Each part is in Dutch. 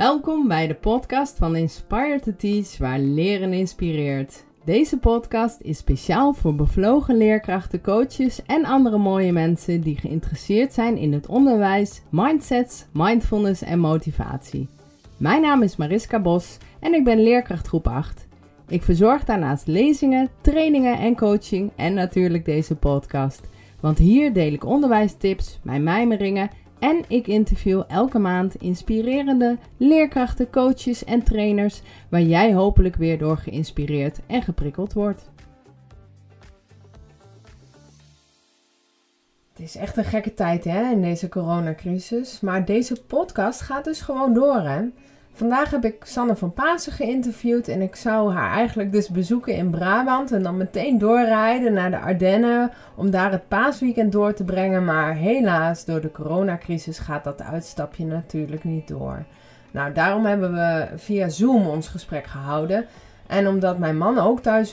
Welkom bij de podcast van Inspire to Teach, waar leren inspireert. Deze podcast is speciaal voor bevlogen leerkrachten, coaches en andere mooie mensen die geïnteresseerd zijn in het onderwijs, mindsets, mindfulness en motivatie. Mijn naam is Mariska Bos en ik ben leerkracht groep 8. Ik verzorg daarnaast lezingen, trainingen en coaching en natuurlijk deze podcast. Want hier deel ik onderwijstips, mijn mijmeringen en ik interview elke maand inspirerende leerkrachten, coaches en trainers waar jij hopelijk weer door geïnspireerd en geprikkeld wordt. Het is echt een gekke tijd hè, in deze coronacrisis, maar deze podcast gaat dus gewoon door hè. Vandaag heb ik Sanne van Pasen geïnterviewd en ik zou haar eigenlijk dus bezoeken in Brabant en dan meteen doorrijden naar de Ardennen om daar het paasweekend door te brengen. Maar helaas, door de coronacrisis gaat dat uitstapje natuurlijk niet door. Nou, daarom hebben we via Zoom ons gesprek gehouden. En omdat mijn man ook thuis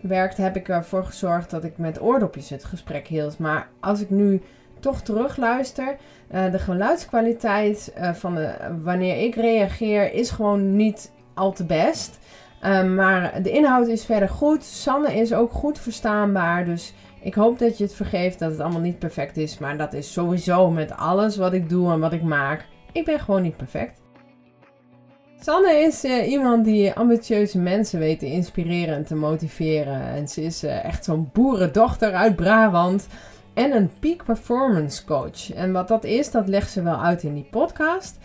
werkt, heb ik ervoor gezorgd dat ik met oordopjes het gesprek hield. Maar als ik nu toch terugluister, uh, de geluidskwaliteit uh, van wanneer ik reageer is gewoon niet al te best. Uh, maar de inhoud is verder goed. Sanne is ook goed verstaanbaar. Dus ik hoop dat je het vergeeft dat het allemaal niet perfect is. Maar dat is sowieso met alles wat ik doe en wat ik maak. Ik ben gewoon niet perfect. Sanne is iemand die ambitieuze mensen weet te inspireren en te motiveren. En ze is echt zo'n boerendochter uit Brabant en een peak performance coach. En wat dat is, dat legt ze wel uit in die podcast.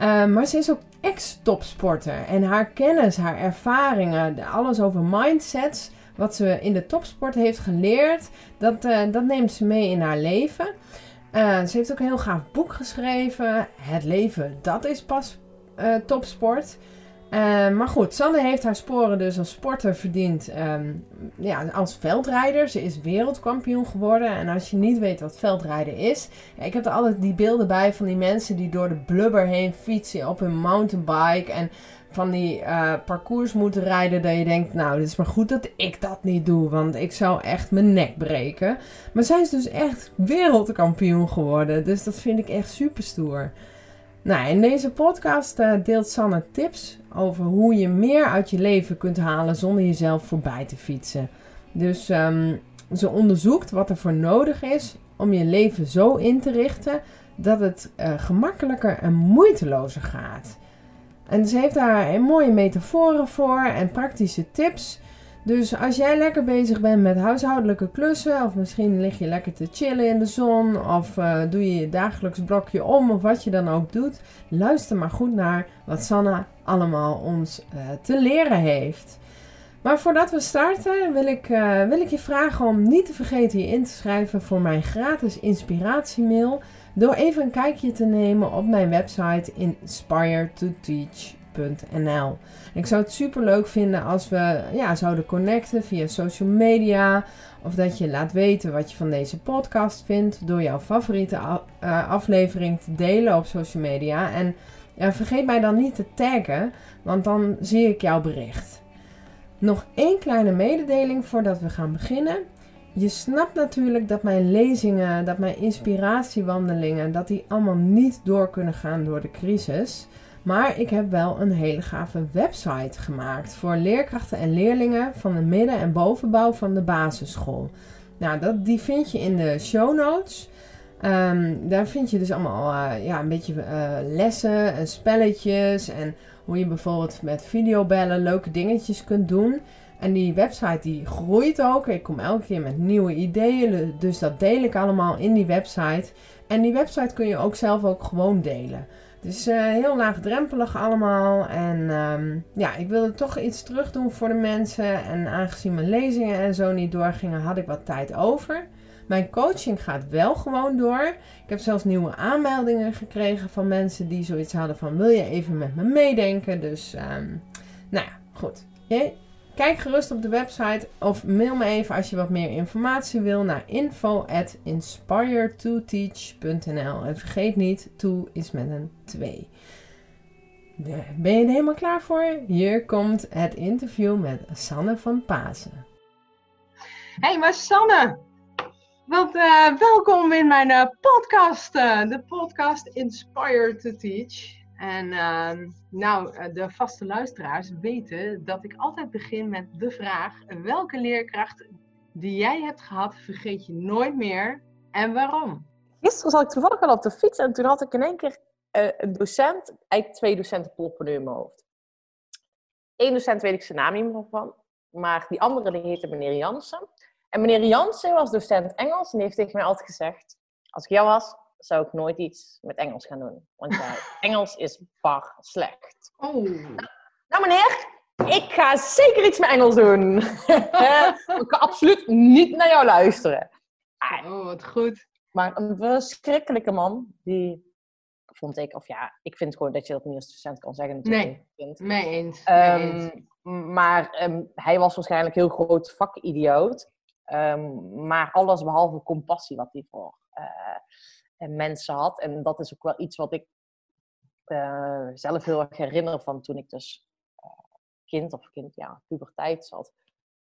Uh, maar ze is ook ex-topsporter. En haar kennis, haar ervaringen, alles over mindsets, wat ze in de topsport heeft geleerd, dat, uh, dat neemt ze mee in haar leven. Uh, ze heeft ook een heel gaaf boek geschreven. Het leven, dat is pas topsport. Uh, maar goed, Sanne heeft haar sporen dus als sporter verdiend um, ja, als veldrijder. Ze is wereldkampioen geworden. En als je niet weet wat veldrijden is. ik heb er altijd die beelden bij van die mensen die door de blubber heen fietsen op hun mountainbike. En van die uh, parcours moeten rijden. Dat je denkt, nou, het is maar goed dat ik dat niet doe. Want ik zou echt mijn nek breken. Maar zij is dus echt wereldkampioen geworden. Dus dat vind ik echt super stoer. Nou, in deze podcast uh, deelt Sanne tips over hoe je meer uit je leven kunt halen zonder jezelf voorbij te fietsen. Dus um, ze onderzoekt wat er voor nodig is om je leven zo in te richten dat het uh, gemakkelijker en moeitelozer gaat. En ze heeft daar mooie metaforen voor en praktische tips. Dus als jij lekker bezig bent met huishoudelijke klussen, of misschien lig je lekker te chillen in de zon, of uh, doe je je dagelijks blokje om, of wat je dan ook doet, luister maar goed naar wat Sanna allemaal ons uh, te leren heeft. Maar voordat we starten, wil ik, uh, wil ik je vragen om niet te vergeten je in te schrijven voor mijn gratis inspiratiemail. Door even een kijkje te nemen op mijn website Inspire Teach ik zou het super leuk vinden als we ja, zouden connecten via social media. Of dat je laat weten wat je van deze podcast vindt door jouw favoriete uh, aflevering te delen op social media. En ja, vergeet mij dan niet te taggen, want dan zie ik jouw bericht. Nog één kleine mededeling voordat we gaan beginnen. Je snapt natuurlijk dat mijn lezingen, dat mijn inspiratiewandelingen, dat die allemaal niet door kunnen gaan door de crisis. Maar ik heb wel een hele gave website gemaakt voor leerkrachten en leerlingen van de midden- en bovenbouw van de basisschool. Nou, dat, die vind je in de show notes. Ehm, daar vind je dus allemaal uh, ja, een beetje uh, lessen en spelletjes. En hoe je bijvoorbeeld met videobellen leuke dingetjes kunt doen. En die website die groeit ook. Ik kom elke keer met nieuwe ideeën. Dus dat deel ik allemaal in die website. En die website kun je ook zelf ook gewoon delen. Dus uh, heel laagdrempelig allemaal. En um, ja, ik wilde toch iets terug doen voor de mensen. En aangezien mijn lezingen en zo niet doorgingen, had ik wat tijd over. Mijn coaching gaat wel gewoon door. Ik heb zelfs nieuwe aanmeldingen gekregen van mensen die zoiets hadden van... wil je even met me meedenken? Dus, um, nou ja, goed. Kijk gerust op de website of mail me even als je wat meer informatie wil naar info at inspiretoteach.nl. En vergeet niet, to is met een 2. Ben je er helemaal klaar voor? Hier komt het interview met Sanne van Pasen. Hey, maar Sanne, wat, uh, welkom in mijn uh, podcast, uh, de podcast Inspire to Teach. En ehm, nou, eh, de vaste luisteraars weten dat ik altijd begin met de vraag: welke leerkracht die jij hebt gehad, vergeet je nooit meer en waarom? Gisteren zat ik toevallig al op de fiets en toen had ik in één keer uh, een docent, eigenlijk twee docenten ploppen nu in mijn hoofd. Eén docent weet ik zijn naam niet meer van, maar die andere die heette meneer Jansen. En meneer Jansen was docent Engels en heeft tegen mij altijd gezegd: Als ik jou was, zou ik nooit iets met Engels gaan doen. Want Engels is bar slecht. Oh. Nou, meneer, ik ga zeker iets met Engels doen. ik ga absoluut niet naar jou luisteren. Oh, wat goed. Maar een verschrikkelijke man, die vond ik, of ja, ik vind gewoon dat je dat niet als docent kan zeggen. Nee, mee eens. Um, maar um, hij was waarschijnlijk heel groot vakidioot. Um, maar alles behalve compassie wat hij voor uh, mensen had. En dat is ook wel iets wat ik uh, zelf heel erg herinner van toen ik dus uh, kind of kind, ja, puberteit zat.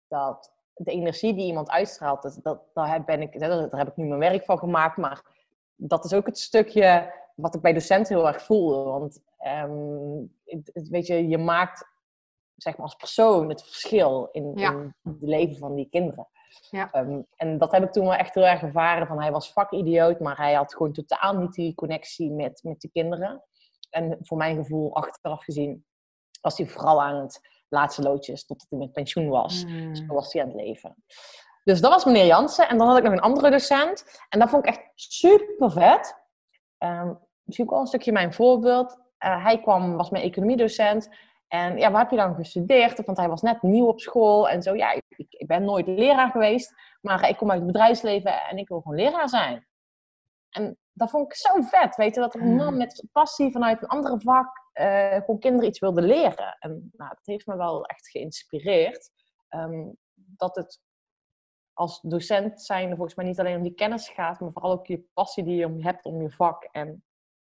Dat de energie die iemand uitstraalt, dat, dat, daar, ben ik, daar heb ik nu mijn werk van gemaakt. Maar dat is ook het stukje wat ik bij docenten heel erg voel. Want um, weet je, je maakt zeg maar als persoon het verschil in, in het leven van die kinderen. Ja. Um, en dat heb ik toen wel echt heel erg ervaren. Van hij was vakidioot, maar hij had gewoon totaal niet die connectie met, met de kinderen. En voor mijn gevoel, achteraf gezien, was hij vooral aan het laatste loodjes totdat hij met pensioen was. Mm. Dus was hij aan het leven. Dus dat was meneer Jansen. En dan had ik nog een andere docent. En dat vond ik echt super vet. Um, misschien ook wel een stukje mijn voorbeeld. Uh, hij kwam, was mijn economiedocent. En ja, waar heb je dan gestudeerd? Want hij was net nieuw op school en zo. Ja, ik, ik ben nooit leraar geweest, maar ik kom uit het bedrijfsleven en ik wil gewoon leraar zijn. En dat vond ik zo vet, weet je, dat een man mm. met passie vanuit een andere vak uh, gewoon kinderen iets wilde leren. En nou, dat heeft me wel echt geïnspireerd. Um, dat het als docent zijn volgens mij niet alleen om die kennis gaat, maar vooral ook je passie die je hebt om je vak. En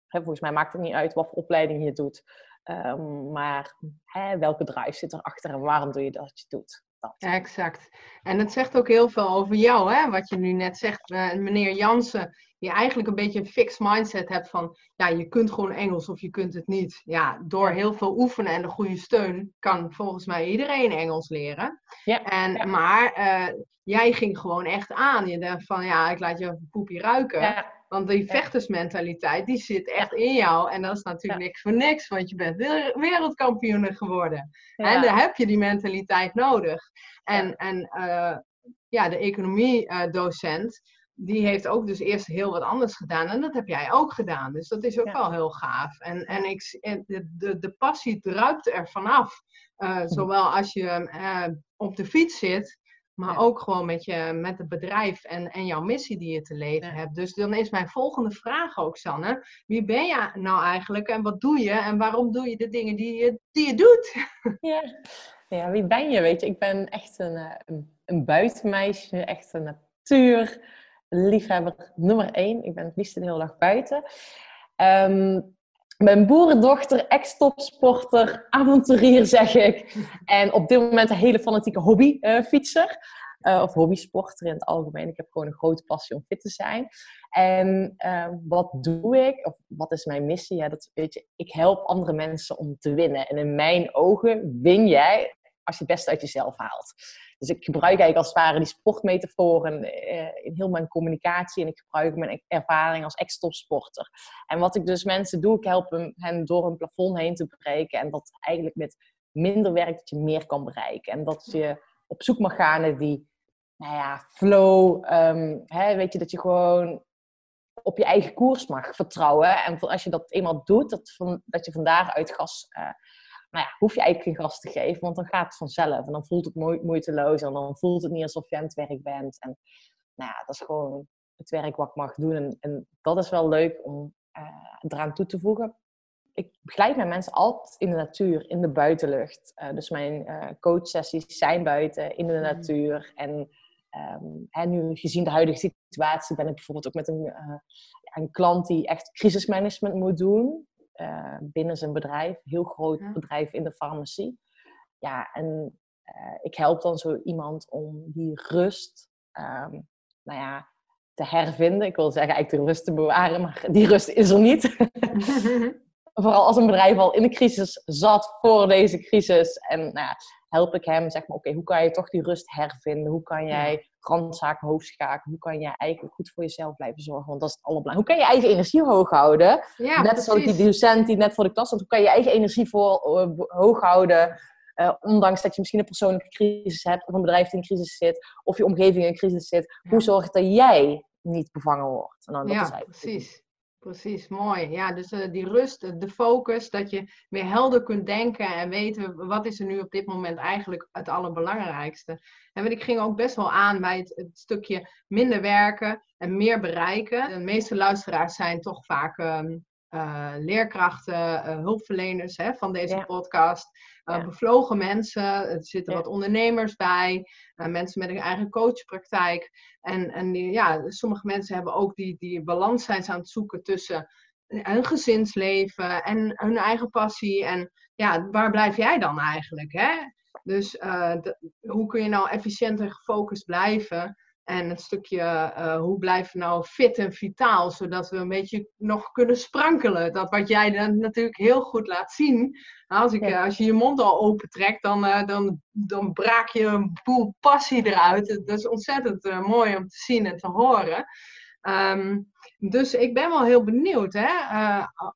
hè, volgens mij maakt het niet uit wat voor opleiding je doet. Um, maar hè, welke drive zit erachter en waarom doe je dat je doet? Dat. exact. En het zegt ook heel veel over jou, hè? wat je nu net zegt, uh, meneer Jansen. Je eigenlijk een beetje een fixed mindset hebt van, ja, je kunt gewoon Engels of je kunt het niet. Ja, door heel veel oefenen en de goede steun kan volgens mij iedereen Engels leren. Ja, en, ja. Maar uh, jij ging gewoon echt aan. Je dacht van, ja, ik laat je een poepje ruiken. Ja. Want die vechtersmentaliteit, die zit echt in jou. En dat is natuurlijk niks voor niks, want je bent wereldkampioen geworden. En daar heb je die mentaliteit nodig. En, en uh, ja, de economiedocent, die heeft ook dus eerst heel wat anders gedaan. En dat heb jij ook gedaan. Dus dat is ook wel heel gaaf. En, en ik, de, de, de passie druipt er vanaf. Uh, zowel als je uh, op de fiets zit, maar ja. ook gewoon met, je, met het bedrijf en, en jouw missie die je te leven ja. hebt. Dus dan is mijn volgende vraag ook, Sanne. Wie ben je nou eigenlijk en wat doe je en waarom doe je de dingen die je, die je doet? Ja. ja, wie ben je? Weet je, ik ben echt een, een, een buitenmeisje, echt een natuurliefhebber nummer één. Ik ben het liefst de hele dag buiten. Um, mijn boerendochter, ex-topsporter, avonturier zeg ik. En op dit moment een hele fanatieke hobbyfietser. Uh, of hobbysporter in het algemeen. Ik heb gewoon een grote passie om fit te zijn. En uh, wat doe ik? Of wat is mijn missie? Ja, dat, weet je, ik help andere mensen om te winnen. En in mijn ogen win jij als je het beste uit jezelf haalt. Dus ik gebruik eigenlijk als het ware die sportmetaforen uh, in heel mijn communicatie. En ik gebruik mijn ervaring als ex-topsporter. En wat ik dus mensen doe, ik help hen door een plafond heen te breken. En dat eigenlijk met minder werk dat je meer kan bereiken. En dat je op zoek mag gaan naar die, nou ja, flow. Um, hè, weet je, dat je gewoon op je eigen koers mag vertrouwen. En als je dat eenmaal doet, dat, van, dat je van daaruit gas... Uh, nou ja, hoef je eigenlijk geen gas te geven, want dan gaat het vanzelf. En dan voelt het mo moeiteloos en dan voelt het niet alsof je aan het werk bent. En nou ja, dat is gewoon het werk wat ik mag doen. En, en dat is wel leuk om uh, eraan toe te voegen. Ik begeleid mijn mensen altijd in de natuur, in de buitenlucht. Uh, dus mijn uh, coachsessies zijn buiten, in de natuur. En um, en nu, gezien de huidige situatie, ben ik bijvoorbeeld ook met een, een klant die echt crisismanagement moet doen. Uh, binnen zijn bedrijf, heel groot ja. bedrijf in de farmacie. Ja, en uh, ik help dan zo iemand om die rust, um, nou ja, te hervinden. Ik wil zeggen eigenlijk de rust te bewaren, maar die rust is er niet. vooral als een bedrijf al in de crisis zat voor deze crisis. En nou ja, help ik hem, zeg maar, oké, hoe kan je toch die rust hervinden? Hoe kan jij randzaken hoog schakelen? Hoe kan jij eigenlijk goed voor jezelf blijven zorgen? Want dat is het allerbelangrijkste. Hoe kan je eigen energie hoog houden? Ja, net zoals die docent die net voor de klas zat. Hoe kan je eigen energie voor, uh, hoog houden? Uh, ondanks dat je misschien een persoonlijke crisis hebt, of een bedrijf die in crisis zit, of je omgeving in crisis zit. Hoe zorg je dat jij niet bevangen wordt? En dan, dat ja, precies. Precies, mooi. Ja, dus uh, die rust, de focus, dat je meer helder kunt denken en weten wat is er nu op dit moment eigenlijk het allerbelangrijkste. En ik ging ook best wel aan bij het, stukje minder werken en meer bereiken. De meeste luisteraars zijn toch vaak um, uh, leerkrachten, uh, hulpverleners hè, van deze podcast. Uh, Bevlogen mensen, er zitten wat ondernemers bij, mensen met een eigen coachpraktijk. En, en die, ja, sommige mensen hebben ook die, die balans zijn aan het zoeken tussen hun gezinsleven en hun eigen passie. En ja, waar blijf jij dan eigenlijk? Hè? Dus hoe kun je nou efficiënt en gefocust blijven? En het stukje uh, hoe blijven we nou fit en vitaal, zodat we een beetje nog kunnen sprankelen. Dat wat jij dan natuurlijk heel goed laat zien. Nou, als, ik, eh, als je je mond al opentrekt, dan, uh, dan, dan braak je een boel passie eruit. Dat is ontzettend uh, mooi om te zien en te horen. Um, dus ik ben wel heel benieuwd, hè?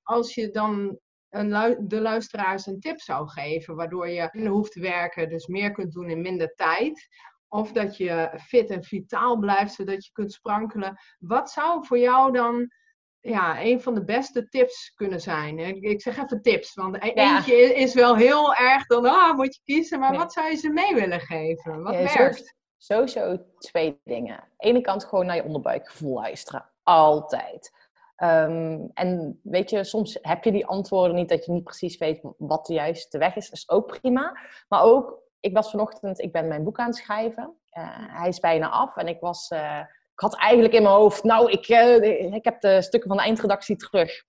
als je dan een de luisteraars een tip zou geven, waardoor je minder hoeft te werken, dus meer kunt doen in minder tijd. Of dat je fit en vitaal blijft, zodat je kunt sprankelen. Wat zou voor jou dan ja, een van de beste tips kunnen zijn? Ik zeg even tips, want e-, eentje is wel heel erg dan, ah, moet je kiezen. Maar wat zou je ze mee willen geven? Wat ja, werkt? Sowieso twee dingen. Aan de ene kant gewoon naar je onderbuikgevoel luisteren. Altijd. Ehm, en weet je, soms heb je die antwoorden niet, dat je niet precies weet wat de juiste weg is. Dat is ook prima. Maar ook ik was vanochtend, ik ben mijn boek aan het schrijven. Uh, hij is bijna af en ik was, uh, ik had eigenlijk in mijn hoofd, nou, ik, uh, ik heb de stukken van de eindredactie terug.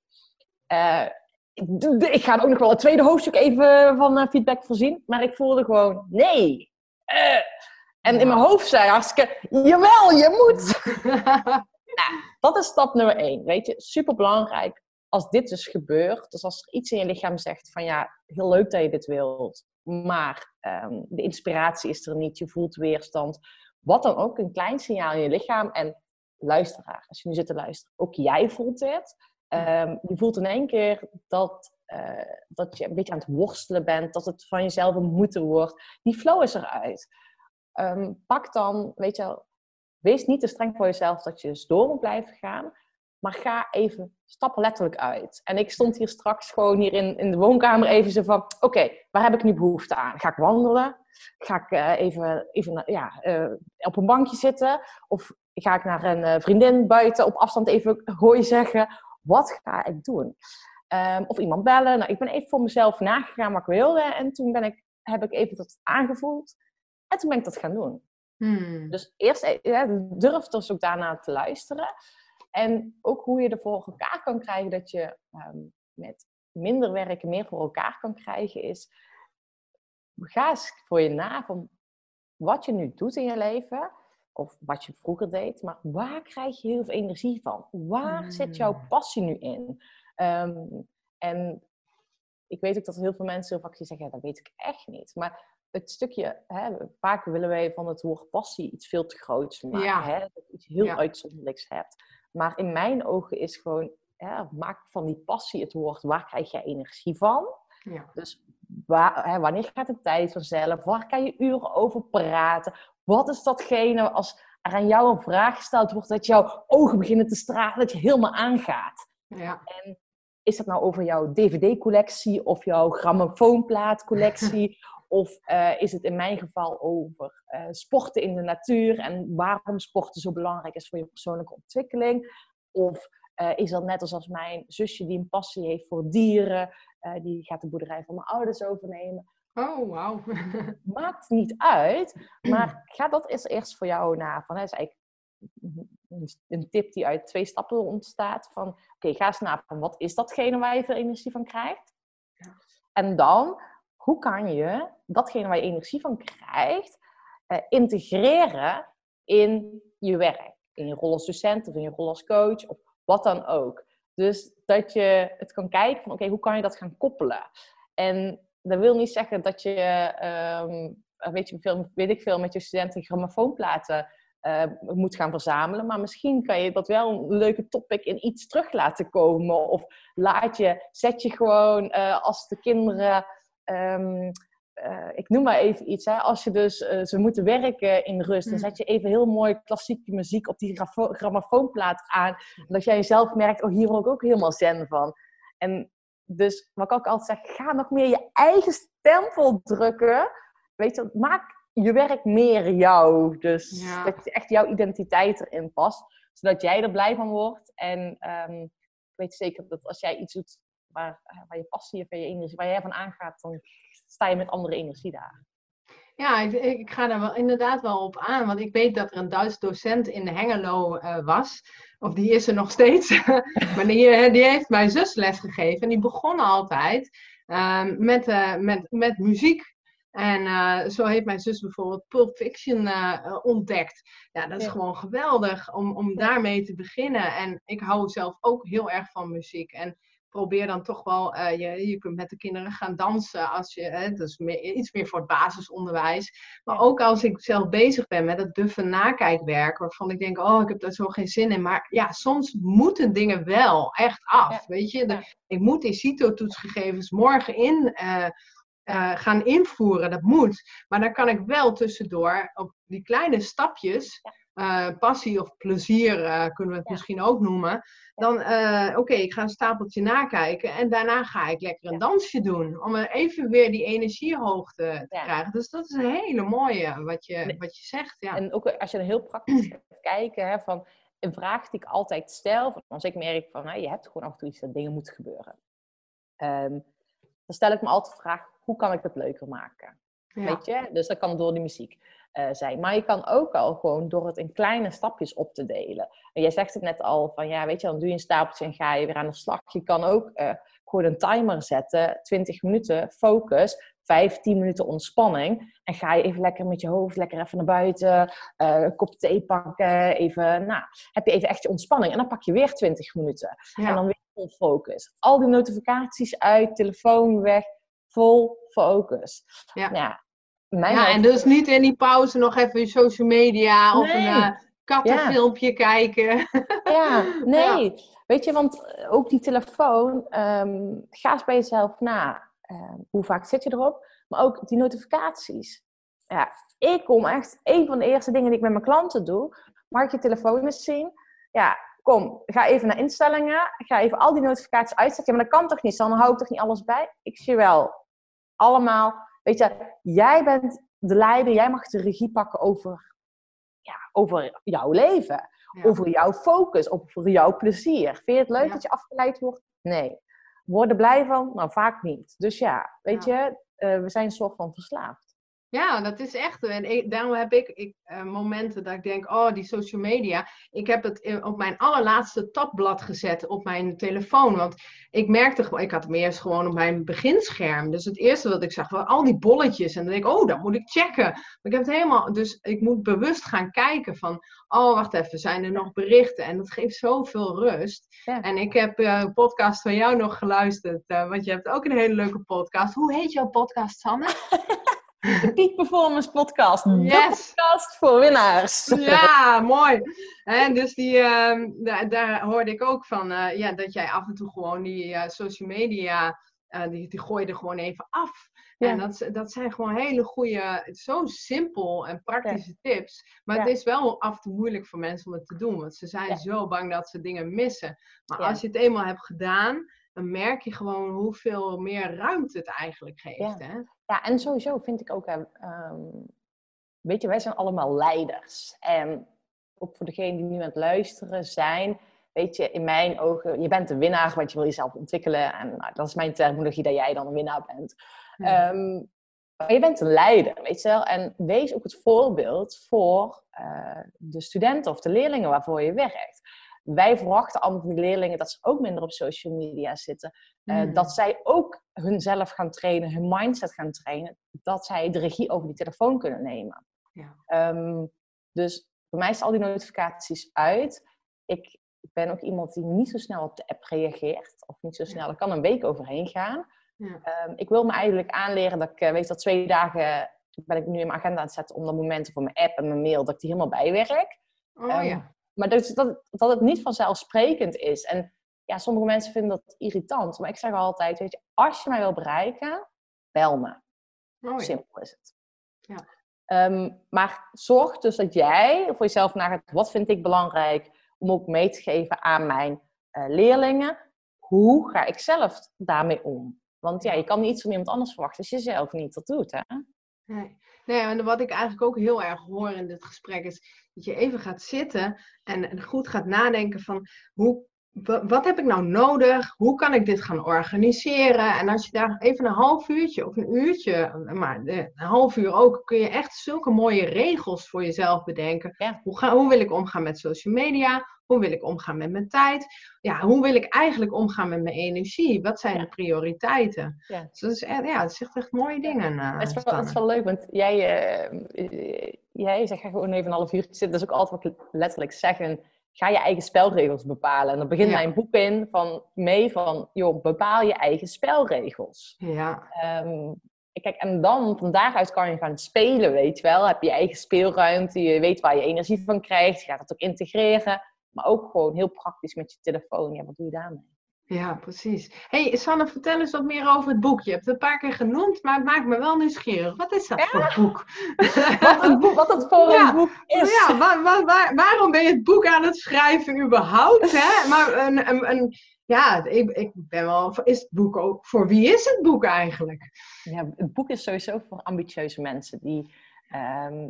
Ik, ik, ga ook nog wel het tweede hoofdstuk even van feedback voorzien, maar ik voelde gewoon, nee. en in mijn hoofd zei hartstikke, jawel, je moet. nou, dat is stap nummer één, weet je, super belangrijk. Als dit dus gebeurt, dus als er iets in je lichaam zegt van ja, heel leuk dat je dit wilt, maar um, de inspiratie is er niet, je voelt weerstand. Wat dan ook, een klein signaal in je lichaam. En luisteraar, als je nu zit te luisteren, ook jij voelt dit. Um, je voelt in één keer dat, uh, dat je een beetje aan het worstelen bent, dat het van jezelf een moeten wordt. Die flow is eruit. Um, pak dan, weet je wel, wees niet te streng voor jezelf dat je dus door moet blijven gaan. Maar ga even, stappen letterlijk uit. En ik stond hier straks gewoon hier in, in de woonkamer even zo van... Oké, waar heb ik nu behoefte aan? Ga ik wandelen? Ga ik uh, even, even ja, uh, op een bankje zitten? Of ga ik naar een uh, vriendin buiten op afstand even hooi zeggen? Wat ga ik doen? Um, of iemand bellen. Nou, ik ben even voor mezelf nagegaan wat ik wilde. En toen ben ik, heb ik even dat aangevoeld. En toen ben ik dat gaan doen. Hmm. Dus eerst ja, durf dus ook daarna te luisteren. En ook hoe je er voor elkaar kan krijgen dat je ehm, met minder werken meer voor elkaar kan krijgen, is ga eens voor je na van wat je nu doet in je leven, of wat je vroeger deed, maar waar krijg je heel veel energie van? Waar zit jouw hmm. passie nu in? Ehm, en ik weet ook dat heel veel mensen heel vaak zeggen, ja, dat weet ik echt niet. Maar het stukje, hè, vaak willen wij van het woord passie iets veel te groots maken. Ja. Hè, dat je iets heel uitzonderlijks hebt. Maar in mijn ogen is gewoon, ja, maak van die passie het woord, waar krijg je energie van? Ja. Dus waar, hè, wanneer gaat de tijd vanzelf? Waar kan je uren over praten? Wat is datgene als er aan jou een vraag gesteld wordt, dat jouw ogen beginnen te stralen, dat je helemaal aangaat? Ja. En is dat nou over jouw dvd-collectie of jouw grammofoonplaatcollectie? of uh, is het in mijn geval over uh, sporten in de natuur en waarom sporten zo belangrijk is voor je persoonlijke ontwikkeling? Of uh, is dat net als mijn zusje die een passie heeft voor dieren, die gaat de boerderij van mijn ouders overnemen? Oh, wauw. Maakt niet uit, maar ga dat eens eerst voor jou na. Van, dat is eigenlijk een tip die uit twee stappen ontstaat. Van, oké, ga eens na van wat is datgene waar je veel energie van krijgt? Ja. En dan, hoe kan je datgene waar je energie van krijgt, uh, integreren in je werk? In je rol als docent of in je rol als coach of wat dan ook. Dus dat je het kan kijken van, oké, hoe kan je dat gaan koppelen? En dat wil niet zeggen dat je, ehm, weet, je veel, weet ik veel, met je studenten grammofoonplaten uh, moet gaan verzamelen. Maar misschien kan je dat wel een leuke topic in iets terug laten komen. Of laat je, zet je gewoon uh, als de kinderen. Um, uh, ik noem maar even iets. Hè. Als je dus ze moeten werken in rust, dan mm. zet je even heel mooi klassieke muziek op die grammofoonplaat aan. Dat jij jezelf merkt, oh hier word ik ook helemaal zen van. En dus wat ik ook altijd zeg, ga nog meer je eigen stempel drukken. Weet je, maak je werk meer jou. Dus dat echt jouw identiteit erin past. Zodat jij er blij van wordt. En um, ik weet zeker dat als jij iets doet waar, waar je passie of je energie, waar jij van aangaat, dan sta je met andere energie daar. Ja, ik, ik, ga daar wel inderdaad wel op aan. Want ik weet dat er een Duits docent in de Hengelo uh, was. Of die is er nog steeds. maar die, die heeft mijn zus lesgegeven. En die begon altijd uh, met, uh, met, met muziek. En uh, zo heeft mijn zus bijvoorbeeld Pulp Fiction uh, ontdekt. Ja, dat is gewoon geweldig om, om daarmee te beginnen. En ik hou zelf ook heel erg van muziek. En probeer dan toch wel, uh, je, je kunt met de kinderen gaan dansen. Als je, hè, dus meer, iets meer voor het basisonderwijs. Maar ook als ik zelf bezig ben met het duffe nakijkwerk. Waarvan ik denk, oh, ik heb daar zo geen zin in. Maar ja, soms moeten dingen wel echt af. Weet je, de, ik moet die CITO-toetsgegevens morgen in uh, gaan invoeren. Dat moet. Maar dan kan ik wel tussendoor op die kleine stapjes, uh, passie of plezier uh, kunnen we het misschien ook noemen. Dan, oké, ik ga een stapeltje nakijken en daarna ga ik lekker een dansje doen. Om even weer die energie hoog te, krijgen. Dus dat is een hele mooie wat je, wat je zegt. Ja. En ook als je er heel praktisch gaat kijken, hè, van een vraag die ik altijd stel, als ik merk van, hè, je hebt gewoon af en toe iets dat dingen moeten gebeuren. Um, dan stel ik me altijd de vraag, hoe kan ik het leuker maken? Weet je? Dus dat kan door die muziek uh, zijn. Maar je kan ook al gewoon door het in kleine stapjes op te delen. En jij zegt het net al van, ja, weet je, dan doe je een stapeltje en ga je weer aan de slag. Je kan ook uh, gewoon een timer zetten, 20 minuten focus, 15 minuten ontspanning. En ga je even lekker met je hoofd lekker even naar buiten, uh, een kop thee pakken, even, nou, heb je even echt je ontspanning. En dan pak je weer 20 minuten. En dan weer vol focus. Al die notificaties uit, telefoon weg, vol focus. Ja. mijn ja en dus niet in die pauze nog even social media of een uh, kattenfilmpje kijken. Ja, nee. Weet je, want eh, ook die telefoon, um, ga eens bij jezelf na. Uh, hoe vaak zit je erop? Maar ook die notificaties. Ja, ik kom echt, een van de eerste dingen die ik met mijn klanten doe, mag ik je telefoon eens zien? Ja, kom, ga even naar instellingen, ga even al die notificaties uitzetten. Ja, maar dat kan toch niet, dan hou ik toch niet alles bij? Ik zie wel, allemaal, weet je, jij bent de leider, jij mag de regie pakken over, ja, over jouw leven, over jouw focus, over jouw plezier. Vind je het leuk dat je afgeleid wordt? Nee. Word er blij van? Nou, vaak niet. Dus ja, weet je, uh, we zijn een soort van verslaafd. Ja, dat is echt. En daarom heb ik, ik uh, momenten dat ik denk, oh, die social media. Ik heb het op mijn allerlaatste tabblad gezet op mijn telefoon. Want ik merkte gewoon, ik had hem eerst gewoon op mijn beginscherm. Dus het eerste wat ik zag, waren al die bolletjes. En dan denk ik, oh, dat moet ik checken. Maar ik heb het helemaal, dus ik moet bewust gaan kijken van, oh, wacht even, zijn er nog berichten? En dat geeft zoveel rust. En ik heb uh, een podcast van jou nog geluisterd, uh, want je hebt ook een hele leuke podcast. Hoe heet jouw podcast, Sanne? De Peak Performance Podcast. Yes. podcast voor winnaars. Ja, mooi. En dus die, uh, daar, daar, hoorde ik ook van, uh, ja, dat jij af en toe gewoon die uh, social media, uh, die, die gooi je er gewoon even af. Ja. En dat, dat zijn gewoon hele goede, zo simpel en praktische ja. tips. Maar ja. het is wel af en toe moeilijk voor mensen om het te doen. Want ze zijn zo bang dat ze dingen missen. Maar als je het eenmaal hebt gedaan, dan merk je gewoon hoeveel meer ruimte het eigenlijk geeft. Hè? Ja, en sowieso vind ik ook, um, weet je, wij zijn allemaal leiders. En ook voor degenen die nu aan het luisteren zijn, weet je, in mijn ogen, je bent een winnaar, want je wil jezelf ontwikkelen. En nou, dat is mijn terminologie dat jij dan een winnaar bent. Um, maar je bent een leider, weet je wel. En wees ook het voorbeeld voor uh, de studenten of de leerlingen waarvoor je werkt wij verwachten allemaal van de leerlingen dat ze ook minder op social media zitten. Uh, Dat zij ook hunzelf gaan trainen, hun mindset gaan trainen. Dat zij de regie over die telefoon kunnen nemen. Ja. Um, dus voor mij is al die notificaties uit. Ik ben ook iemand die niet zo snel op de app reageert. Of niet zo snel. Er kan een week overheen gaan. Ja. Ehm, ik wil me eigenlijk aanleren dat ik, eh, weet dat twee dagen ben ik nu in mijn agenda aan het zetten om de momenten voor mijn app en mijn mail, dat ik die helemaal bijwerk. Oh, ja. Maar dat, dat, dat het niet vanzelfsprekend is. En ja, sommige mensen vinden dat irritant. Maar ik zeg altijd, weet je, als je mij wil bereiken, bel me. Ja. Simpel is het. Ja. Ehm, maar zorg dus dat jij voor jezelf nagaat, wat vind ik belangrijk om ook mee te geven aan mijn uh, leerlingen. Hoe ga ik zelf daarmee om? Want ja, je kan niet iets van iemand anders verwachten als je zelf niet dat doet, hè? Nee. Nee, en wat ik eigenlijk ook heel erg hoor in dit gesprek is dat je even gaat zitten en goed gaat nadenken van hoe wat heb ik nou nodig? Hoe kan ik dit gaan organiseren? En als je daar even een half uurtje of een uurtje, maar een half uur ook, kun je echt zulke mooie regels voor jezelf bedenken. Hoe, ga, hoe wil ik omgaan met social media? Hoe wil ik omgaan met mijn tijd? Ja, hoe wil ik eigenlijk omgaan met mijn energie? Wat zijn de prioriteiten? Ja. Dus dat is, ja, het zegt echt mooie dingen. Uh, het, is wel, het, is wel, leuk, want jij, uh, jij zegt gewoon even een half uurtje zitten. Dat is ook altijd wat letterlijk zeggen ga je eigen spelregels bepalen. En dan begint mijn boek in van, mee van, joh, bepaal je eigen spelregels. Ja. Um, kijk, en dan, van daaruit kan je gaan spelen, weet je wel. Heb je, je eigen speelruimte, je weet waar je energie van krijgt, je gaat het ook integreren. Maar ook gewoon heel praktisch met je telefoon. Ja, wat doe je daarmee? Ja, precies. hey, Sanne, vertel eens wat meer over het boek. Je hebt het een paar keer genoemd, maar het maakt me wel nieuwsgierig. Wat is dat voor boek? wat, een boek? wat het voor een boek is. Ja, waar, waar, waarom ben je het boek aan het schrijven überhaupt? Hè? Maar een, een, een, ja, ik, ik ben wel... Is het boek ook... Voor wie is het boek eigenlijk? Ja, het boek is sowieso voor ambitieuze mensen die... Ehm,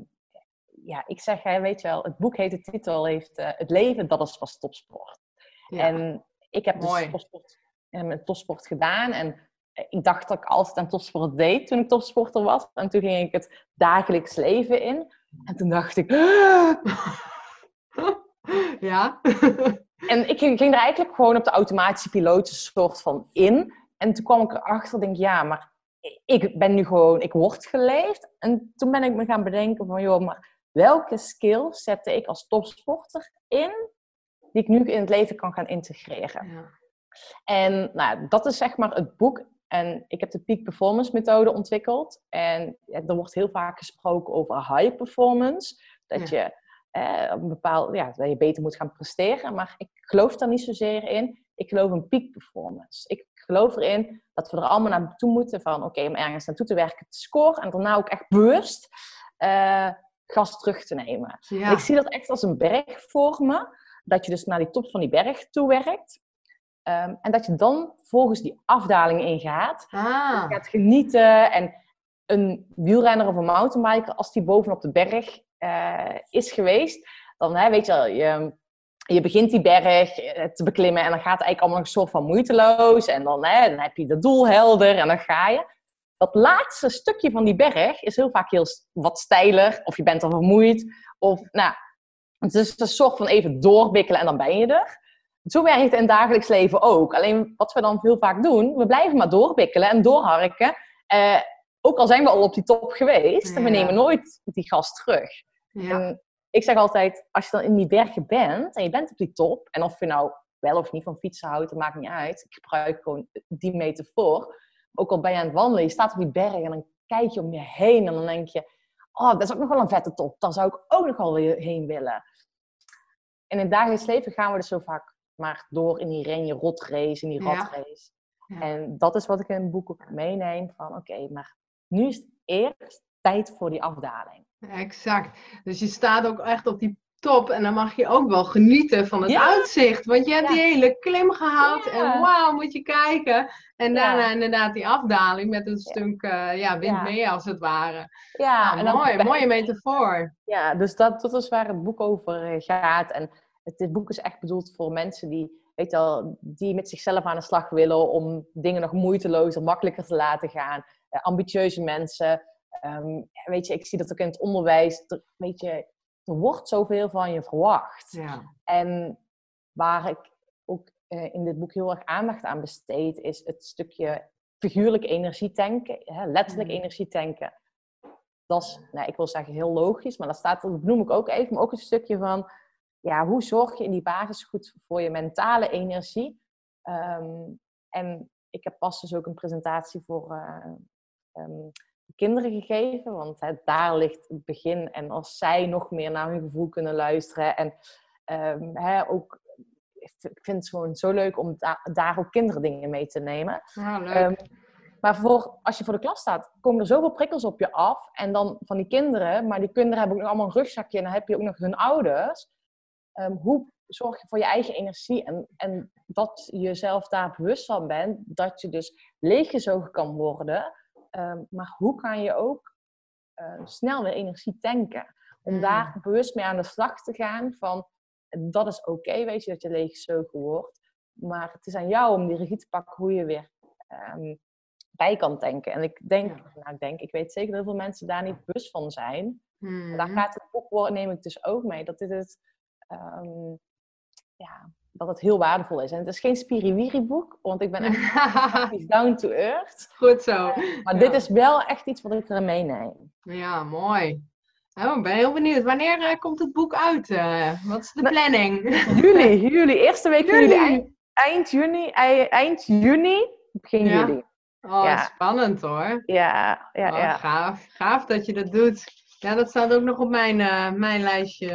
ja, ik zeg, weet je wel, het boek heet, de titel heeft uh, Het leven, dat is pas topsport. Ja. En ik heb dus topsport, uh, topsport gedaan en eh, ik dacht dat ik altijd aan topsport deed toen ik topsporter was. En toen ging ik het dagelijks leven in. En toen dacht ik... Ja. en ik ging, er eigenlijk gewoon op de automatische piloot soort van in. En toen kwam ik erachter, denk ja, maar ik ben nu gewoon, ik word geleefd. En toen ben ik me gaan bedenken van, joh, maar welke skills zette ik als topsporter in die ik nu in het leven kan gaan integreren. Ja. En nou, dat is zeg maar het boek. En ik heb de Peak Performance methode ontwikkeld. En er wordt heel vaak gesproken over high performance. Dat je eh, een bepaald, ja, dat je beter moet gaan presteren. Maar ik geloof daar niet zozeer in. Ik geloof in peak performance. Ik geloof erin dat we er allemaal naartoe moeten van oké, om ergens naartoe te werken, te scoren. En daarna ook echt bewust uh, gas terug te nemen. Ik zie dat echt als een berg voor me dat je dus naar die top van die berg toe werkt. Ehm, en dat je dan volgens die afdaling ingaat. Ah. Je gaat genieten. En een wielrenner of een mountainbiker, als die bovenop de berg uh, is geweest, dan hè, weet je wel, je, je begint die berg eh, te beklimmen en dan gaat het eigenlijk allemaal een soort van moeiteloos. En dan, hè, dan heb je de doel helder en dan ga je. Dat laatste stukje van die berg is heel vaak heel wat steiler, of je bent al vermoeid, of nou, het is een soort van even doorbikkelen en dan ben je er. Zo werkt het in het dagelijks leven ook. Alleen wat we dan heel vaak doen, we blijven maar doorbikkelen en doorharken. Eh, ook al zijn we al op die top geweest, en we nemen nooit die gas terug. Ja. ik zeg altijd, als je dan in die bergen bent en je bent op die top, en of je nou wel of niet van fietsen houdt, dat maakt niet uit. Ik gebruik gewoon die metafoor. Ook al ben je aan het wandelen, je staat op die berg en dan kijk je om je heen en dan denk je, oh, dat is ook nog wel een vette top. Daar zou ik ook nog wel weer heen willen. En in het dagelijks leven gaan we dus zo vaak maar door in die renje rotrace, in die ratrace. En dat is wat ik in het boek ook meeneem van oké, maar nu is het eerst tijd voor die afdaling. Exact. Dus je staat ook echt op die top. En dan mag je ook wel genieten van het uitzicht. Want je hebt die hele klim gehaald. En wauw, moet je kijken. En daarna inderdaad die afdaling met een stuk uh, ja, wind mee als het ware. Ja, nou, en mooi, mooie metafoor. Ja, dus dat, dat is waar het boek over eh, gaat. En het, het boek is echt bedoeld voor mensen die weet wel, die met zichzelf aan de slag willen om dingen nog moeitelozer, makkelijker te laten gaan. Uh, ambitieuze mensen. Um, weet je, ik zie dat ook in het onderwijs. weet je, er wordt zoveel van je verwacht. Ja. En waar ik ook uh, in dit boek heel erg aandacht aan besteed, is het stukje figuurlijk energie tanken, hè, letterlijk mm. energie tanken. Dat is, nou, ik wil zeggen heel logisch, maar dat staat, dat noem ik ook even, maar ook een stukje van ja, hoe zorg je in die basis goed voor je mentale energie? Ehm, en ik heb pas dus ook een presentatie voor uh, um, kinderen gegeven, want hè, daar ligt het begin. En als zij nog meer naar hun gevoel kunnen luisteren en um, hè, ook ik vind het gewoon zo leuk om daar ook kinderen dingen mee te nemen. Ja, leuk. Maar voor, als je voor de klas staat, komen er zoveel prikkels op je af. En dan van die kinderen, maar die kinderen hebben ook nog allemaal een rugzakje en dan heb je ook nog hun ouders. Um, hoe zorg je voor je eigen energie en, en dat je jezelf daar bewust van bent, dat je dus leeggezogen kan worden. Um, maar hoe kan je ook uh, snel weer energie tanken? Om mm. daar bewust mee aan de slag te gaan van, dat is oké, weet je, dat je leeggezogen wordt. Maar het is aan jou om die regie te pakken hoe je weer um, bij kan tanken. En ik denk, nou ik denk, ik weet zeker dat heel veel mensen daar niet bewust van zijn. Daar gaat het boek, neem ik dus ook mee, dat dit het, um, ja, dat het heel waardevol is. En het is geen spiriwiri boek, want ik ben echt down to earth. Goed zo. Uh, maar dit is wel echt iets wat ik er meeneem. Ja, mooi. Oh, ik ben heel benieuwd. Wanneer uh, komt het boek uit? Uh, wat is de planning? Juli, juli. Eerste week juli. juli. Eind, eind juni, eind juni, begin ja. juli. Oh, ja. spannend hoor. Ja, ja, oh, ja. Gaaf. Gaaf dat je dat doet. Ja, dat staat ook nog op mijn, uh, mijn lijstje.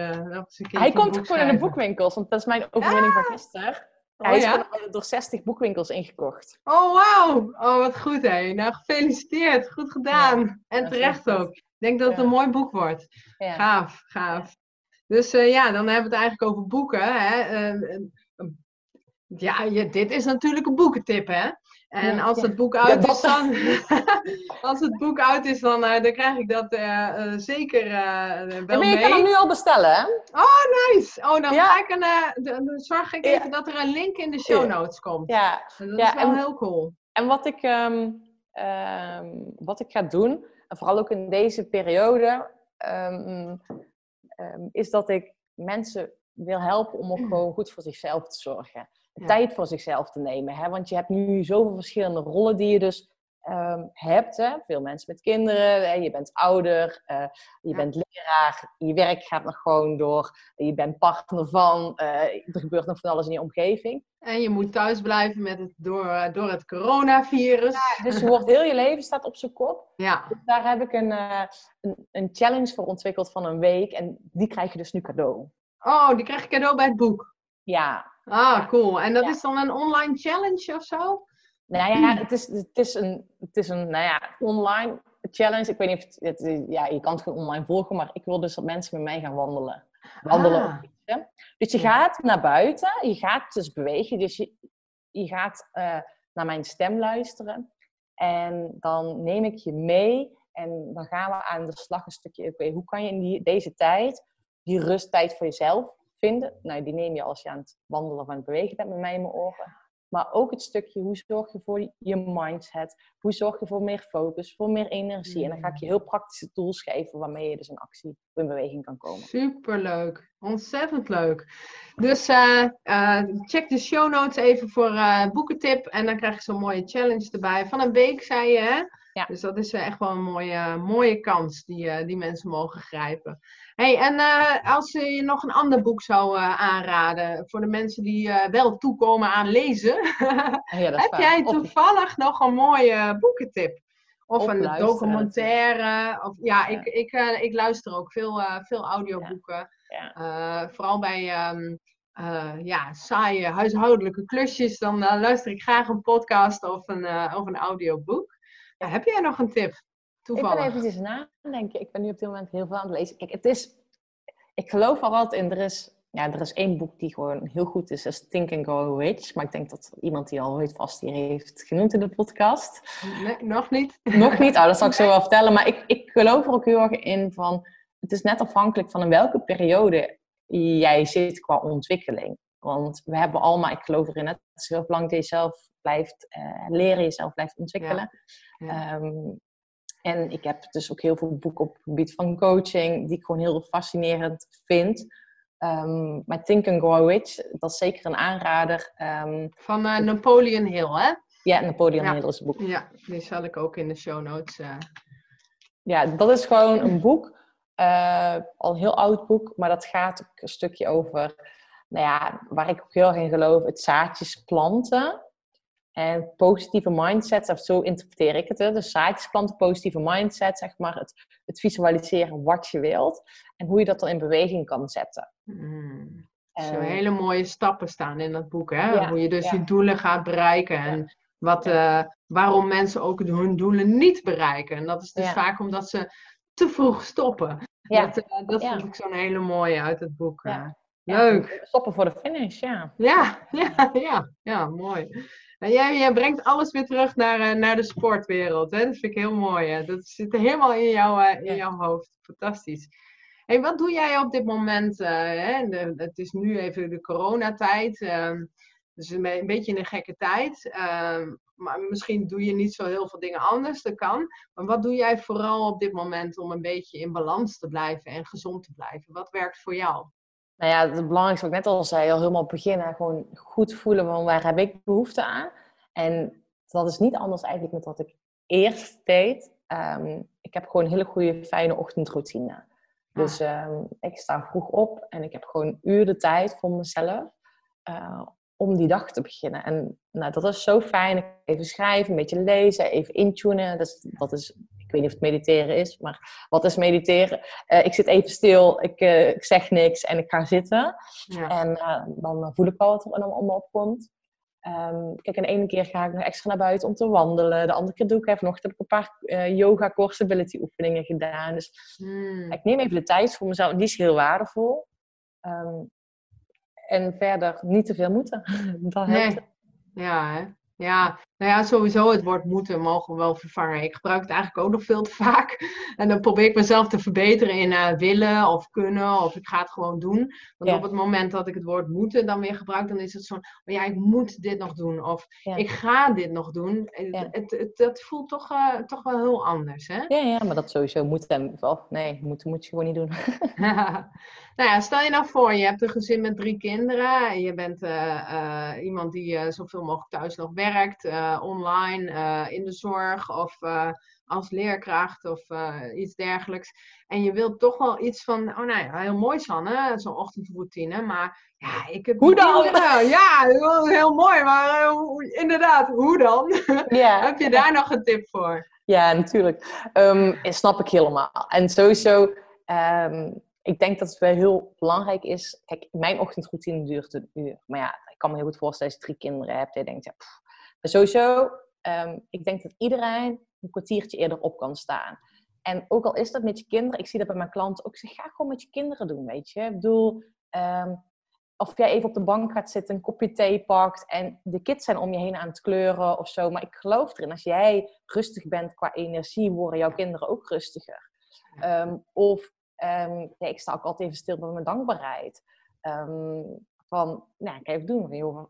Hij komt gewoon in de boekwinkels, want dat is mijn overwinning van gisteren. Oh, Hij is ja? door 60 boekwinkels ingekocht. Oh, wauw. Oh, wat goed, hé. Nou, gefeliciteerd. Goed gedaan. en terecht ook. Ik denk dat het een mooi boek wordt. Gaaf, gaaf. Dus uh, ja, dan hebben we het eigenlijk over boeken. Hè. Uh, ja, je, dit is natuurlijk een boekentip, hè? En als het boek uit is, dan, als het boek uit is, dan, dan krijg ik dat uh, uh, zeker wel mee. je kan hem nu al bestellen, hè? Oh, nice! Oh, dan, ga ik een, dan zorg ik even dat er een link in de show notes komt. Ja. Dat is wel en, heel cool. En wat ik, um, um, wat ik ga doen, en vooral ook in deze periode, um, is dat ik mensen wil helpen om ook gewoon goed voor zichzelf te zorgen tijd voor zichzelf te nemen. Hè? Want je hebt nu zoveel verschillende rollen die je dus um, hebt. Hè? Veel mensen met kinderen, hè? je bent ouder, uh, je bent leraar, je werk gaat nog gewoon door, je bent partner van, uh, er gebeurt nog van alles in je omgeving. En je moet thuis blijven met het, door, eh, door het coronavirus. Ja, dus je wordt heel je leven staat op zijn kop. Ja. Dus daar heb ik een, een, een challenge voor ontwikkeld van een week en die krijg je dus nu cadeau. Oh, die krijg je cadeau bij het boek? Ja, Ah, cool. En dat is dan een online challenge of zo? Nou ja, het is, het is, een, het is een nou ja, online challenge. Ik weet niet of het, ja, je kan het gewoon online volgen, maar ik wil dus dat mensen met mij gaan wandelen. Wandelen. Ah. Dus je gaat naar buiten, je gaat dus bewegen, dus je, je gaat uh, naar mijn stem luisteren. En dan neem ik je mee en dan gaan we aan de slag een stukje. Oké, hoe kan je in die, deze tijd die rusttijd voor jezelf vinden. Nou, die neem je als je aan het wandelen of aan het bewegen bent met mij in mijn oren. Maar ook het stukje, hoe zorg je voor je mindset? Hoe zorg je voor meer focus, voor meer energie? En dan ga ik je heel praktische tools geven waarmee je dus in actie in beweging kan komen. Superleuk. Ontzettend leuk. Dus uh, uh, check de show notes even voor uh, boekentip. En dan krijg je zo'n mooie challenge erbij. Van een week, zei je, hè? Ja. Dus dat is echt wel een mooie, mooie kans die, die mensen mogen grijpen hey, en uh, als je nog een ander boek zou uh, aanraden voor de mensen die uh, wel toekomen aan lezen, ja, heb jij toevallig nog een mooie boekentip? Of, of een documentaire? Of, ja, ja. Ik, ik, ik luister ook veel, veel audioboeken. Ja. vooral bij um, ja, saaie huishoudelijke klusjes, dan luister ik graag een podcast of een, of een audioboek. Heb jij nog een tip? Toevallig. Ik ben eventjes nadenken. Ik ben nu op dit moment heel veel aan het lezen. Kijk, het is... Ik geloof al wat in... Er is, ja, er is één boek die gewoon heel goed is. Dat is Think and Go Rich. Maar ik denk dat iemand die al ooit vast hier heeft genoemd in de podcast. Nee, nog niet. Nog niet? Oh, dat zal ik zo wel vertellen. Maar ik, ik geloof er ook heel erg in van... Het is net afhankelijk van in welke periode jij zit qua ontwikkeling. Want we hebben allemaal, ik geloof erin, het is heel belangrijk dat je zelf blijft uh, leren, jezelf blijft ontwikkelen. Ja. Ja. Um, en ik heb dus ook heel veel boeken op het gebied van coaching, die ik gewoon heel fascinerend vind. Um, maar Think and Grow Rich, dat is zeker een aanrader. Um, van uh, Napoleon Hill, hè? Ja, Napoleon ja. Hill is het boek. Ja, die zal ik ook in de show notes. Uh... Ja, dat is gewoon een boek Uh, al een heel oud boek, maar dat gaat ook een stukje over, nou ja, waar ik ook heel erg in geloof, het zaadjes planten. En positieve mindset, of zo interpreteer ik het. Hè? Dus zaadjes planten, positieve mindset, zeg maar. Het, het, visualiseren wat je wilt. En hoe je dat dan in beweging kan zetten. Mm. Zo hele mooie stappen staan in dat boek. Hè? hoe je dus je doelen gaat bereiken. En wat, uh, waarom mensen ook hun doelen niet bereiken. En dat is dus vaak omdat ze te vroeg stoppen. Dat, uh, dat vond ik zo'n hele mooie uit het boek. Leuk. stoppen voor de finish, ja. Ja, ja, ja, ja mooi. En jij, jij brengt alles weer terug naar, naar de sportwereld. Hè? Dat vind ik heel mooi. Hè? Dat zit helemaal in, jou, in jouw hoofd. Fantastisch. Hey, wat doe jij op dit moment? hè? De, het is nu even de coronatijd. Uh, dus een, een beetje een gekke tijd. Uh, maar misschien doe je niet zo heel veel dingen anders, dat kan. Maar wat doe jij vooral op dit moment om een beetje in balans te blijven en gezond te blijven? Wat werkt voor jou? Nou ja, het belangrijkste wat ik net al zei, al helemaal beginnen, gewoon goed voelen van waar heb ik behoefte aan. En dat is niet anders eigenlijk met wat ik eerst deed. Um, ik heb gewoon een hele goede, fijne ochtendroutine. Ah. Dus um, ik sta vroeg op en ik heb gewoon een uur de tijd voor mezelf. Uh, om die dag te beginnen. En nou, dat is zo fijn. Even schrijven, een beetje lezen, even intunen. Dat is, dat is, ik weet niet of het mediteren is, maar wat is mediteren? Uh, ik zit even stil, ik, uh, ik, zeg niks en ik ga zitten. Ja. En uh, dan voel ik wel wat er me opkomt. Um, kijk, en de ene keer ga ik nog extra naar buiten om te wandelen. De andere keer doe ik even nog. heb ik een paar yoga core stability oefeningen gedaan. Dus hmm. ik neem even de tijd voor mezelf. Die is heel waardevol. Um, en verder niet te veel moeten. Dat helpt. Nee. Ja, hè? Ja, nou ja, sowieso het woord moeten mogen we wel vervangen. Ik gebruik het eigenlijk ook nog veel te vaak. En dan probeer ik mezelf te verbeteren in uh, willen of kunnen of ik ga het gewoon doen. Want op het moment dat ik het woord moeten dan weer gebruik, dan is het zo oh ja, ik moet dit nog doen of ik ga dit nog doen. Het, het, het, dat voelt toch, uh, toch wel heel anders, hè? Ja, ja, maar dat sowieso moet en of nee, moeten moet je gewoon niet doen. nou ja, stel je nou voor, je hebt een gezin met drie kinderen. Je bent uh, iemand die zoveel mogelijk thuis nog werkt online, uh, in de zorg of uh, als leerkracht of iets dergelijks. En je wilt toch wel iets van, oh nou ja, heel mooi Sanne, zo'n ochtendroutine. Maar ja, ik heb... Hoe dan? Ja, heel mooi, maar inderdaad, hoe dan? Yeah. heb je daar nog een tip voor? Ja, natuurlijk. Um, snap ik helemaal. En sowieso... Um, ik denk dat het wel heel belangrijk is. Kijk, mijn ochtendroutine duurt een uur. Maar ja, ik kan me heel goed voorstellen als je drie kinderen hebt. Je denkt, ja, pff, sowieso, um, ik denk dat iedereen een kwartiertje eerder op kan staan. En ook al is dat met je kinderen, ik zie dat bij mijn klanten ook, zeg, ga gewoon met je kinderen doen, weet je. Ik bedoel, um, of jij even op de bank gaat zitten, een kopje thee pakt en de kids zijn om je heen aan het kleuren of zo. Maar ik geloof erin, als jij rustig bent qua energie, worden jouw kinderen ook rustiger. Um, of ja, ik sta ook altijd even stil bij mijn dankbaarheid. Um, van, nou, ik even doen. Joh,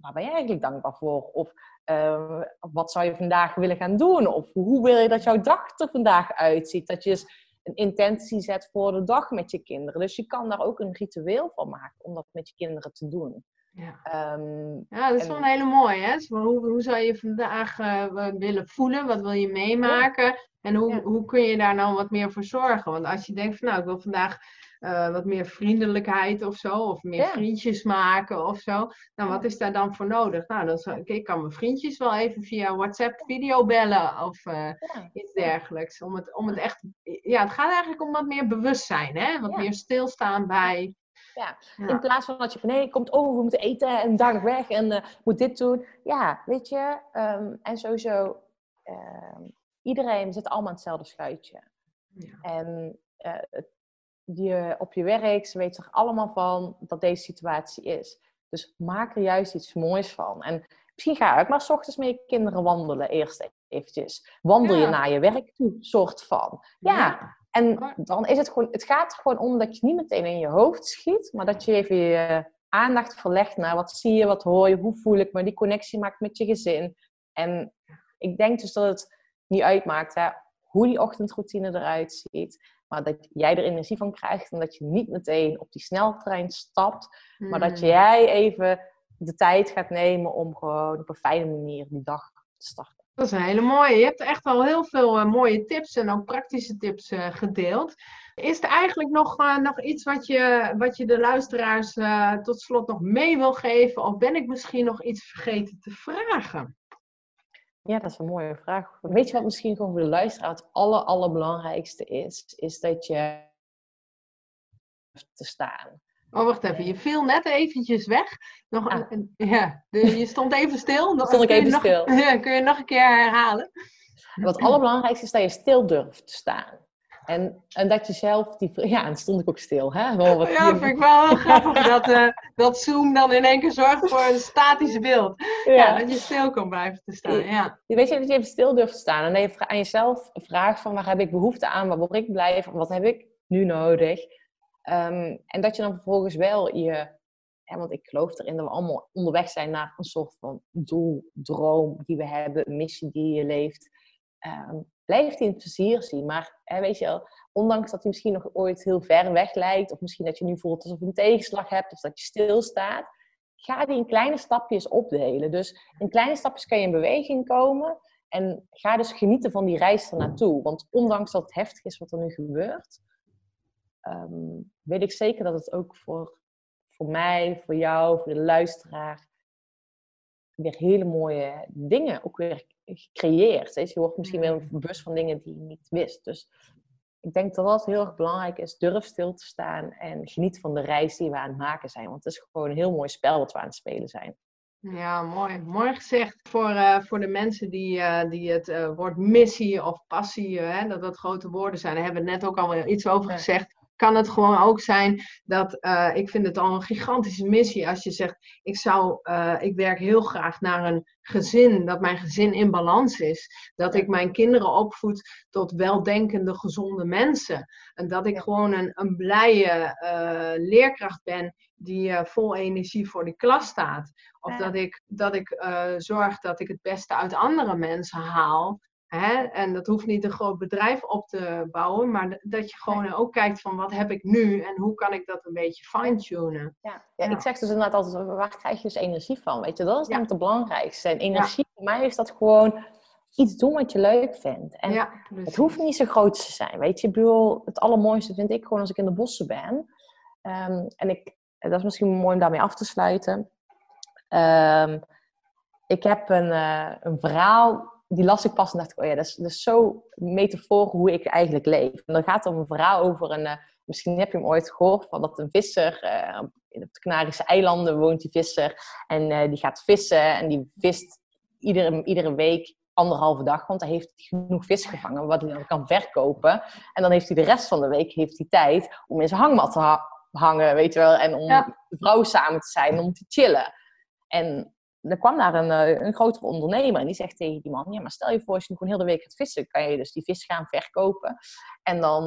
waar ben je eigenlijk dankbaar voor? Of uh, wat zou je vandaag willen gaan doen? Of hoe wil je dat jouw dag er vandaag uitziet? Dat je eens een intentie zet voor de dag met je kinderen. Dus je kan daar ook een ritueel van maken om dat met je kinderen te doen. Ja, um, ja dat is wel een hele mooie. Hè? Dus hoe, hoe zou je vandaag uh, willen voelen? Wat wil je meemaken? En hoe, hoe kun je daar nou wat meer voor zorgen? Want als je denkt van nou, ik wil vandaag uh, wat meer vriendelijkheid of zo, of meer vriendjes maken of zo. Nou, wat is daar dan voor nodig? Nou, dan zou, ik kan mijn vriendjes wel even via WhatsApp video bellen of uh, iets dergelijks. Om het, om het echt, ja, het gaat eigenlijk om wat meer bewustzijn, hè? Wat meer stilstaan bij. Ja. in plaats van dat je van nee, komt, oh, we moeten eten en dag weg en uh, moet dit doen. Ja, weet je, um, en sowieso, uh, iedereen zit allemaal in hetzelfde schuitje. Ja. En uh, het je, op je werk, ze weten er allemaal van dat deze situatie is. Dus maak er juist iets moois van. En misschien ga ik maar s ochtends met je kinderen wandelen, eerst eventjes. Wandel je naar je werk toe, soort van. Ja. En dan is het gewoon, het gaat er gewoon om dat je niet meteen in je hoofd schiet, maar dat je even je aandacht verlegt naar wat zie je, wat hoor je, hoe voel ik me, die connectie maakt met je gezin. En ik denk dus dat het niet uitmaakt hè, hoe die ochtendroutine eruit ziet. Maar dat jij er energie van krijgt en dat je niet meteen op die sneltrein stapt. Maar dat hmm. jij even de tijd gaat nemen om gewoon op een fijne manier die dag te starten. Dat is een hele mooie. Je hebt echt al heel veel uh, mooie tips en ook praktische tips uh, gedeeld. Is er eigenlijk nog, uh, nog iets wat je, wat je de luisteraars tot slot nog mee wil geven? Of ben ik misschien nog iets vergeten te vragen? Ja, dat is een mooie vraag. Weet je wat misschien gewoon voor de luisteraar het aller, allerbelangrijkste is? Is dat je te staan. Oh, wacht even. Je viel net eventjes weg. Nog ah. een, ja, je stond even stil. Nog, stond ik even stil. Ja, kun je nog een keer herhalen? Wat het allerbelangrijkste is dat je stil durft te staan. En, en dat je zelf die... Ja, en stond ik ook stil. Hè? Wel wat ja, vind ik wel heel grappig dat, uh, dat Zoom dan in één keer zorgt voor een statisch beeld. Ja. dat je stil kan blijven te staan. Ja. Je weet je, dat je even stil durft te staan. En dat je aan jezelf vraagt van waar heb ik behoefte aan? Waar word ik blij van? Wat heb ik nu nodig? Um, en dat je dan vervolgens wel je... Ja, want ik geloof erin dat we allemaal onderweg zijn naar een soort van doel, droom die we hebben, een missie die je leeft. Um, blijf die in het plezier zien. Maar weet je wel, ondanks dat hij misschien nog ooit heel ver weg lijkt, of misschien dat je nu voelt alsof je een tegenslag hebt, of dat je stilstaat, ga die in kleine stapjes opdelen. Dus in kleine stapjes kan je in beweging komen. En ga dus genieten van die reis ernaartoe. Want ondanks dat het heftig is wat er nu gebeurt, um, weet ik zeker dat het ook voor, voor mij, voor jou, voor de luisteraar, weer hele mooie dingen ook weer gecreëerd. Je wordt misschien wel bewust van dingen die je niet wist. Dus ik denk dat dat heel erg belangrijk is. Durf stil te staan en geniet van de reis die we aan het maken zijn. Want het is gewoon een heel mooi spel dat we aan het spelen zijn. Ja, mooi. Mooi gezegd voor, uh, voor de mensen die, uh, die het uh, woord missie of passie, hè, dat dat grote woorden zijn. Daar hebben we net ook al iets over gezegd kan het gewoon ook zijn dat uh, ik vind het al een gigantische missie als je zegt, ik zou, uh, ik werk heel graag naar een gezin, dat mijn gezin in balans is. Dat ik mijn kinderen opvoed tot weldenkende, gezonde mensen. En dat ik gewoon een, een blije uh, leerkracht ben die vol energie voor de klas staat. Of dat ik, dat ik zorg dat ik het beste uit andere mensen haal. Hè? En dat hoeft niet een groot bedrijf op te bouwen, maar dat je gewoon ook kijkt van wat heb ik nu en hoe kan ik dat een beetje fine-tunen. Ja. ja, ik zeg dus inderdaad altijd, waar krijg je dus energie van? Weet je, dat is namelijk het belangrijkste. En energie, voor mij is dat gewoon iets doen wat je leuk vindt. En het hoeft niet zo groot te zijn, weet je. Ik bedoel, het allermooiste vind ik gewoon als ik in de bossen ben. Um, en ik, dat is misschien mooi om daarmee af te sluiten. Um, ik heb een, uh, een verhaal die las ik pas en dacht ik, oh ja, dat is, dat is zo metafoor hoe ik eigenlijk leef. En dan gaat het om een verhaal over een, uh, misschien heb je hem ooit gehoord, van dat een visser, uh, op de Canarische eilanden woont die visser, en uh, die gaat vissen en die vist iedere, iedere week anderhalve dag, want hij heeft genoeg vis gevangen wat hij dan kan verkopen. En dan heeft hij de rest van de week heeft hij tijd om in zijn hangmat te hangen, weet je wel, en om ja. de vrouwen samen te zijn, om te chillen. En er kwam daar een, eh, een grotere ondernemer en die zegt tegen die man: Ja, maar stel je voor, als je gewoon heel de week gaat vissen, kan je dus die vis gaan verkopen. En dan,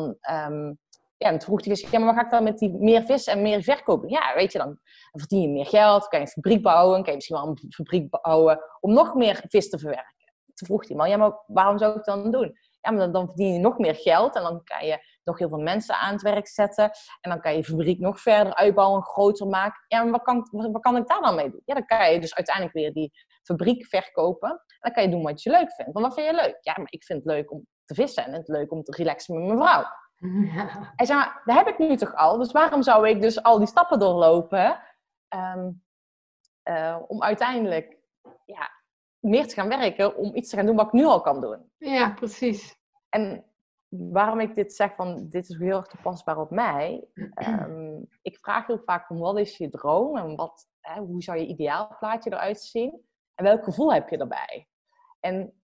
um, ja, en vroeg die vis: Ja, maar wat ga ik dan met die meer vis en meer verkopen? Ja, weet je, dan, verdien je meer geld, kan je een fabriek bouwen, kan je misschien wel een fabriek bouwen om nog meer vis te verwerken. Toen vroeg die man: Ja, maar waarom zou ik het dan doen? Ja, maar dan verdien je nog meer geld en dan kan je nog heel veel mensen aan het werk zetten. En dan kan je fabriek nog verder uitbouwen, groter maken. Ja, maar wat kan, wat kan ik daar dan mee doen? Ja, dan kan je dus uiteindelijk weer die fabriek verkopen. En dan kan je doen wat je leuk vindt. Want wat vind je leuk? Ja, maar ik vind het leuk om te vissen en het leuk om te relaxen met mijn vrouw. Ja. Hij zei, maar dat heb ik nu toch al? Dus waarom zou ik dus al die stappen doorlopen um, uh, om uiteindelijk ja, meer te gaan werken, om iets te gaan doen wat ik nu al kan doen? Ja, precies. En waarom ik dit zeg, van dit is heel erg toepasbaar op mij. Um, ik vraag heel vaak om wat is je droom en wat, hè, hoe zou je ideaalplaatje eruit zien? En welk gevoel heb je erbij? En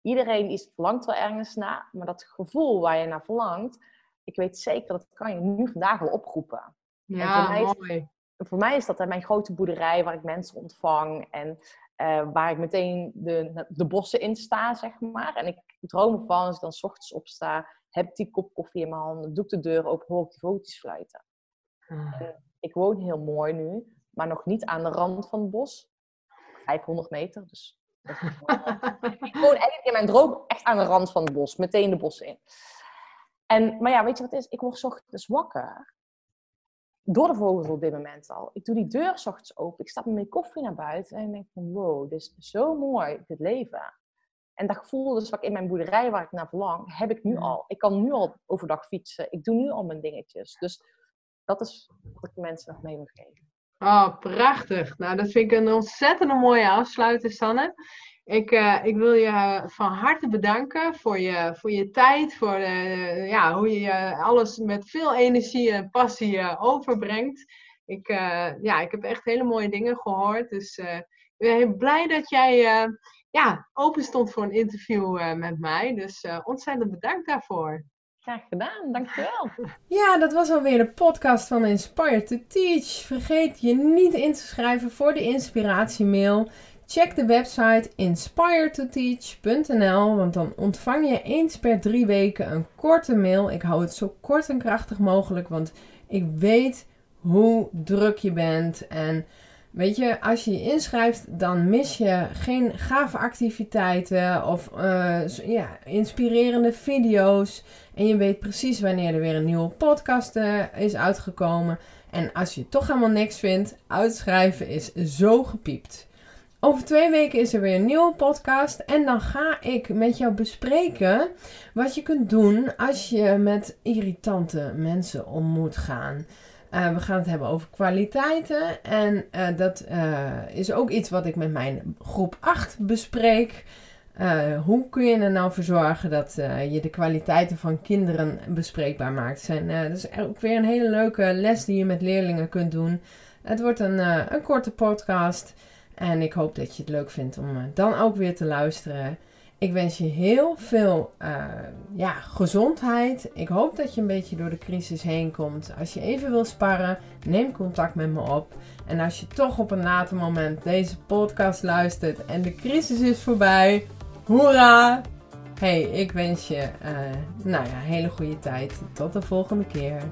iedereen is, verlangt wel ergens naar, maar dat gevoel waar je naar verlangt, ik weet zeker dat kan je nu vandaag al oproepen. Ja, voor mij mooi. Is, voor mij is dat mijn grote boerderij waar ik mensen ontvang en uh, waar ik meteen de, de bossen in sta, zeg maar. En ik droom ervan, als ik dan s ochtends opsta, heb ik die kop koffie in mijn handen, doe ik de deur open, hoor ik die vogeltjes fluiten. Ah. Ik woon heel mooi nu, maar nog niet aan de rand van het bos. 500 meter, dus... ik woon eigenlijk in mijn droom echt aan de rand van het bos, meteen de bossen in. En, maar ja, weet je wat het is? Ik word ochtends wakker door de vogels op dit moment al. Ik doe die deur s ochtends open. Ik stap met mijn koffie naar buiten en ik denk van wow, dit is zo mooi, dit leven. En dat gevoel dus wat ik in mijn boerderij waar ik naar verlang, heb ik nu al. Ik kan nu al overdag fietsen. Ik doe nu al mijn dingetjes. Dus dat is wat ik mensen nog mee wil geven. Oh, prachtig. Nou, dat vind ik een ontzettend mooie afsluiter, Sanne. Ik, uh, ik wil je van harte bedanken voor je, voor je tijd, voor uh, ja, hoe je alles met veel energie en passie uh, overbrengt. Ik, ja, ik heb echt hele mooie dingen gehoord. Dus ik ben heel blij dat jij ja, open stond voor een interview met mij. Dus ontzettend bedankt daarvoor. Graag gedaan, dankjewel. Ja, dat was alweer de podcast van Inspire to Teach. Vergeet je niet in te schrijven voor de inspiratiemail. Check de website inspiretoteach.nl, want dan ontvang je eens per drie weken een korte mail. Ik hou het zo kort en krachtig mogelijk, want ik weet hoe druk je bent. En weet je, als je je inschrijft, dan mis je geen gave activiteiten of uh, ja, inspirerende video's. En je weet precies wanneer er weer een nieuwe podcast uh, is uitgekomen. En als je toch helemaal niks vindt, uitschrijven is zo gepiept. Over twee weken is er weer een nieuwe podcast. En dan ga ik met jou bespreken wat je kunt doen als je met irritante mensen om moet gaan. Uh, we gaan het hebben over kwaliteiten. En uh, dat uh, is ook iets wat ik met mijn groep 8 bespreek. hoe kun je er nou voor zorgen dat je de kwaliteiten van kinderen bespreekbaar maakt? En, dat is ook weer een hele leuke les die je met leerlingen kunt doen. Het wordt een, een korte podcast. En ik hoop dat je het leuk vindt om eh, dan ook weer te luisteren. Ik wens je heel veel uh, ja, gezondheid. Ik hoop dat je een beetje door de crisis heen komt. Als je even wil sparren, neem contact met me op. En als je toch op een later moment deze podcast luistert en de crisis is voorbij, hoera! Hey, ik wens je uh, nou ja, hele goede tijd. Tot de volgende keer.